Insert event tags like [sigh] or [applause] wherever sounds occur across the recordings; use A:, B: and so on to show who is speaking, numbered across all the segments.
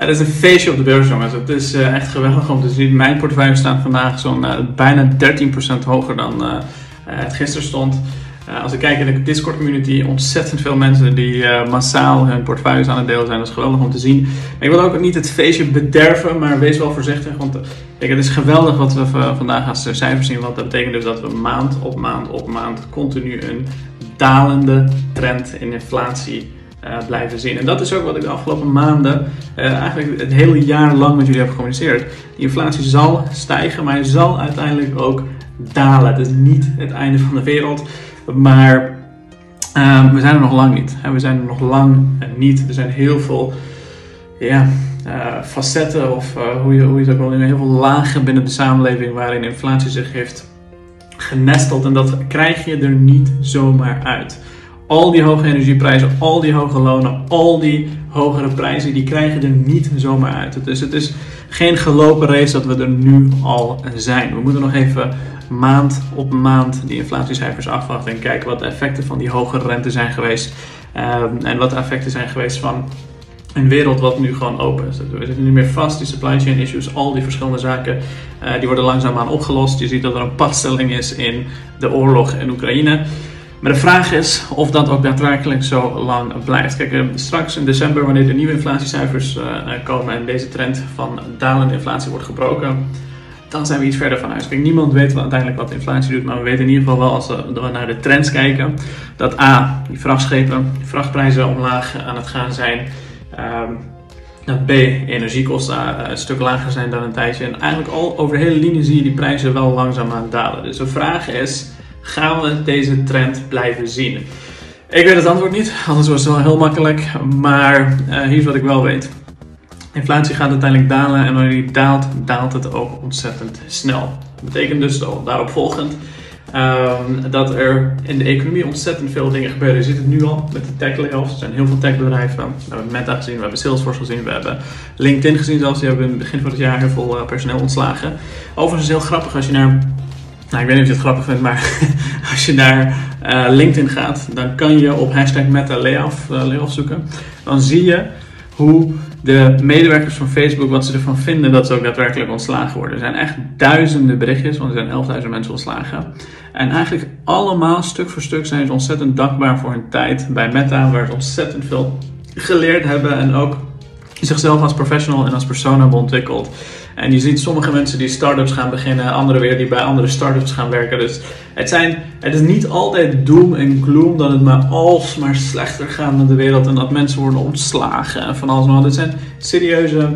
A: Het is een feestje op de beurs, jongens. Het is uh, echt geweldig om te zien. Mijn portefeuille staat vandaag zo'n uh, bijna 13% hoger dan uh, het gisteren stond. als ik kijk in de Discord community, ontzettend veel mensen die massaal hun portefeuilles aan het delen zijn. Dat is geweldig om te zien. Maar ik wil ook niet het feestje bederven, maar wees wel voorzichtig. Want kijk, het is geweldig wat we vandaag als cijfers zien. Want dat betekent dus dat we maand op maand op maand continu een dalende trend in inflatie uh, blijven zien. En dat is ook wat ik de afgelopen maanden, uh, eigenlijk het hele jaar lang met jullie heb gecommuniceerd. Die inflatie zal stijgen, maar hij zal uiteindelijk ook dalen. Het is niet het einde van de wereld, maar uh, we zijn er nog lang niet. We zijn er nog lang niet. Er zijn heel veel ja, facetten, of hoe, je, hoe je het ook wel in heel veel lagen binnen de samenleving waarin inflatie zich heeft genesteld. En dat krijg je er niet zomaar uit al die hoge energieprijzen, al die hoge lonen, al die hogere prijzen, die krijgen er niet zomaar uit. Dus het is geen gelopen race dat we er nu al zijn. We moeten nog even maand op maand die inflatiecijfers afwachten en kijken wat de effecten van die hogere rente zijn geweest. Um, en wat de effecten zijn geweest van een wereld wat nu gewoon open is. We zitten nu meer vast, die supply chain issues, al die verschillende zaken, uh, die worden langzaamaan opgelost. Je ziet dat er een padstelling is in de oorlog in Oekraïne. Maar de vraag is of dat ook daadwerkelijk zo lang blijft. Kijk, eh, straks in december, wanneer de nieuwe inflatiecijfers uh, komen en deze trend van dalende inflatie wordt gebroken, dan zijn we iets verder van huis. Niemand weet uiteindelijk wat inflatie doet, maar we weten in ieder geval wel als we naar de trends kijken, dat A, die vrachtschepen, die vrachtprijzen omlaag aan het gaan zijn. Um, dat B, energiekosten een stuk lager zijn dan een tijdje. En eigenlijk al over de hele linie zie je die prijzen wel langzaam aan dalen. Dus de vraag is gaan we deze trend blijven zien? Ik weet het antwoord niet, anders was het wel heel makkelijk. Maar hier is wat ik wel weet. Inflatie gaat uiteindelijk dalen en wanneer die daalt, daalt het ook ontzettend snel. Dat betekent dus daarop volgend um, dat er in de economie ontzettend veel dingen gebeuren. Je ziet het nu al met de tech. Er zijn heel veel techbedrijven. We hebben Meta gezien, we hebben Salesforce gezien, we hebben LinkedIn gezien zelfs. Die hebben in het begin van het jaar heel veel uh, personeel ontslagen. Overigens is heel grappig als je naar nou, ik weet niet of je het grappig vindt, maar [laughs] als je naar uh, LinkedIn gaat, dan kan je op hashtag meta layoff, uh, layoff zoeken. Dan zie je hoe de medewerkers van Facebook, wat ze ervan vinden dat ze ook daadwerkelijk ontslagen worden. Er zijn echt duizenden berichtjes, want er zijn 11.000 mensen ontslagen. En eigenlijk allemaal, stuk voor stuk, zijn ze ontzettend dankbaar voor hun tijd bij Meta, waar ze ontzettend veel geleerd hebben en ook zichzelf als professional en als persoon hebben ontwikkeld. En je ziet sommige mensen die start-ups gaan beginnen, anderen weer die bij andere start-ups gaan werken. Dus het, zijn, het is niet altijd doom en gloom dat het maar alsmaar slechter gaat met de wereld en dat mensen worden ontslagen en van alles maar. Het zijn serieuze,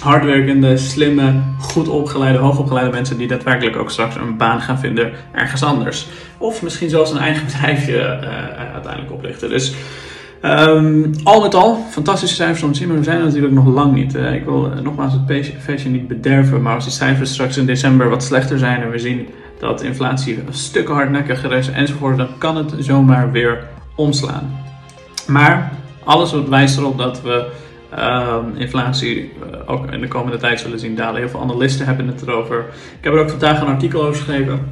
A: hardwerkende, slimme, goed opgeleide, hoogopgeleide mensen die daadwerkelijk ook straks een baan gaan vinden ergens anders. Of misschien zelfs een eigen [laughs] bedrijfje uh, uiteindelijk oplichten. Dus Um, al met al, fantastische cijfers zien, maar we zijn er natuurlijk nog lang niet. Ik wil uh, nogmaals het feestje niet bederven, maar als die cijfers straks in december wat slechter zijn en we zien dat inflatie een stuk hardnekkiger is enzovoort, dan kan het zomaar weer omslaan. Maar alles wijst erop dat we uh, inflatie uh, ook in de komende tijd zullen zien dalen. Heel veel analisten hebben het erover. Ik heb er ook vandaag een artikel over geschreven.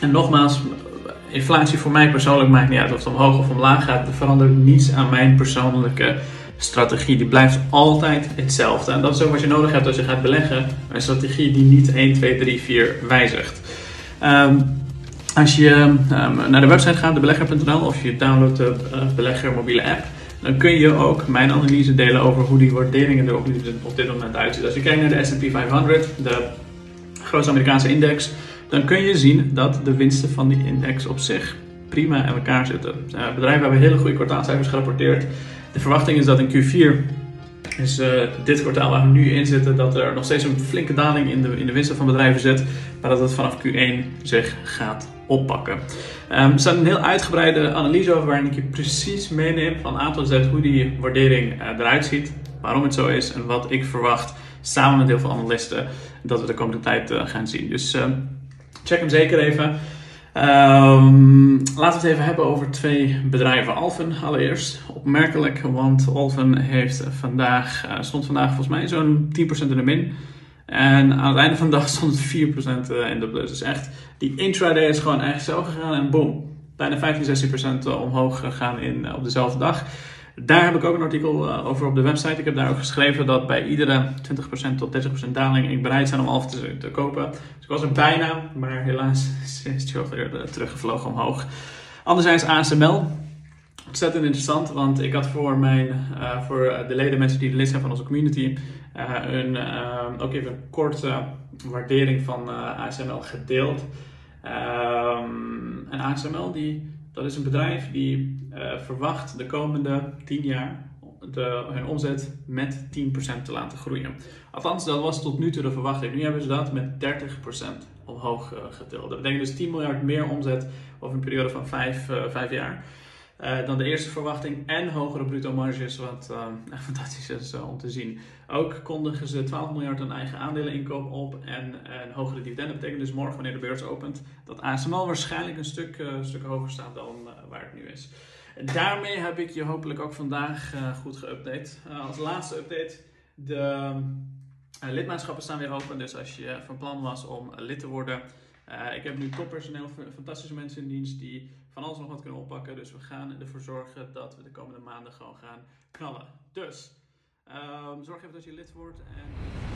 A: En nogmaals, inflatie voor mij persoonlijk maakt niet uit of het omhoog of omlaag gaat. Er verandert niets aan mijn persoonlijke strategie. Die blijft altijd hetzelfde. En dat is ook wat je nodig hebt als je gaat beleggen. Een strategie die niet 1, 2, 3, 4 wijzigt. Um, als je um, naar de website gaat, debelegger.nl, of je downloadt de uh, Belegger mobiele app, dan kun je ook mijn analyse delen over hoe die waarderingen er op, dit moment uitzien. Als je kijkt naar de S&P 500, de grootste Amerikaanse index, dan kun je zien dat de winsten van die index op zich prima in elkaar zitten. Uh, bedrijven hebben hele goede kwartaalcijfers gerapporteerd. De verwachting is dat in Q4, is uh, dit kwartaal waar we nu in zitten, dat er nog steeds een flinke daling in de, in de winsten van bedrijven zit, maar dat het vanaf Q1 zich gaat oppakken. Um, er staat een heel uitgebreide analyse over waarin ik je precies meeneem van A tot Z hoe die waardering uh, eruit ziet, waarom het zo is en wat ik verwacht samen met heel veel analisten dat we de komende tijd gaan zien. Dus uh, check hem zeker even. Um, laten we het even hebben over twee bedrijven. Alphen allereerst. Opmerkelijk, want Alphen heeft vandaag, uh, stond vandaag volgens mij zo'n 10% in de min. En aan het einde van de dag [laughs] stond het 4% eh, in de plus. Dus echt, die intraday is gewoon echt zo gegaan en boom. Bijna 15, 16% omhoog gegaan in, op dezelfde dag. Daar heb ik ook een artikel over op de website. Ik heb daar ook geschreven dat bij iedere 20% tot 30% daling ik bereid zijn om Alpha te, te, kopen. Dus ik was er bijna, maar helaas is het weer teruggevlogen omhoog. Anderzijds ASML ontzettend interessant, want ik had voor, mijn, uh, voor de leden, mensen die lid zijn van onze community, een, ook even een korte waardering van ASML gedeeld. Ehm, en ASML, die, dat is een bedrijf die verwacht de komende 10 jaar de, hun omzet met 10% te laten groeien. Althans, dat was tot nu toe de verwachting. Nu hebben ze dat met 30% omhoog getild. Dat betekent dus 10 miljard meer omzet over een periode van 5, 5 jaar. Uh, dan de eerste verwachting en hogere bruto marges, wat uh, [laughs] fantastisch is om te zien. Ook kondigen ze 12 miljard aan eigen aandeleninkoop op en een hogere dividend. Dat betekent dus morgen, wanneer de beurs opent, dat ASML waarschijnlijk een stuk, stuk hoger staat dan waar het nu is. Daarmee heb ik je hopelijk ook vandaag goed geüpdate. als laatste update, de lidmaatschappen staan weer open. Dus als je van plan was om lid te worden, uh, ik heb nu toppersoneel, fantastische mensen in dienst die van alles nog wat kunnen oppakken. Dus we gaan ervoor zorgen dat we de komende maanden gewoon gaan knallen. Dus, um, zorg even dat je lid wordt. En...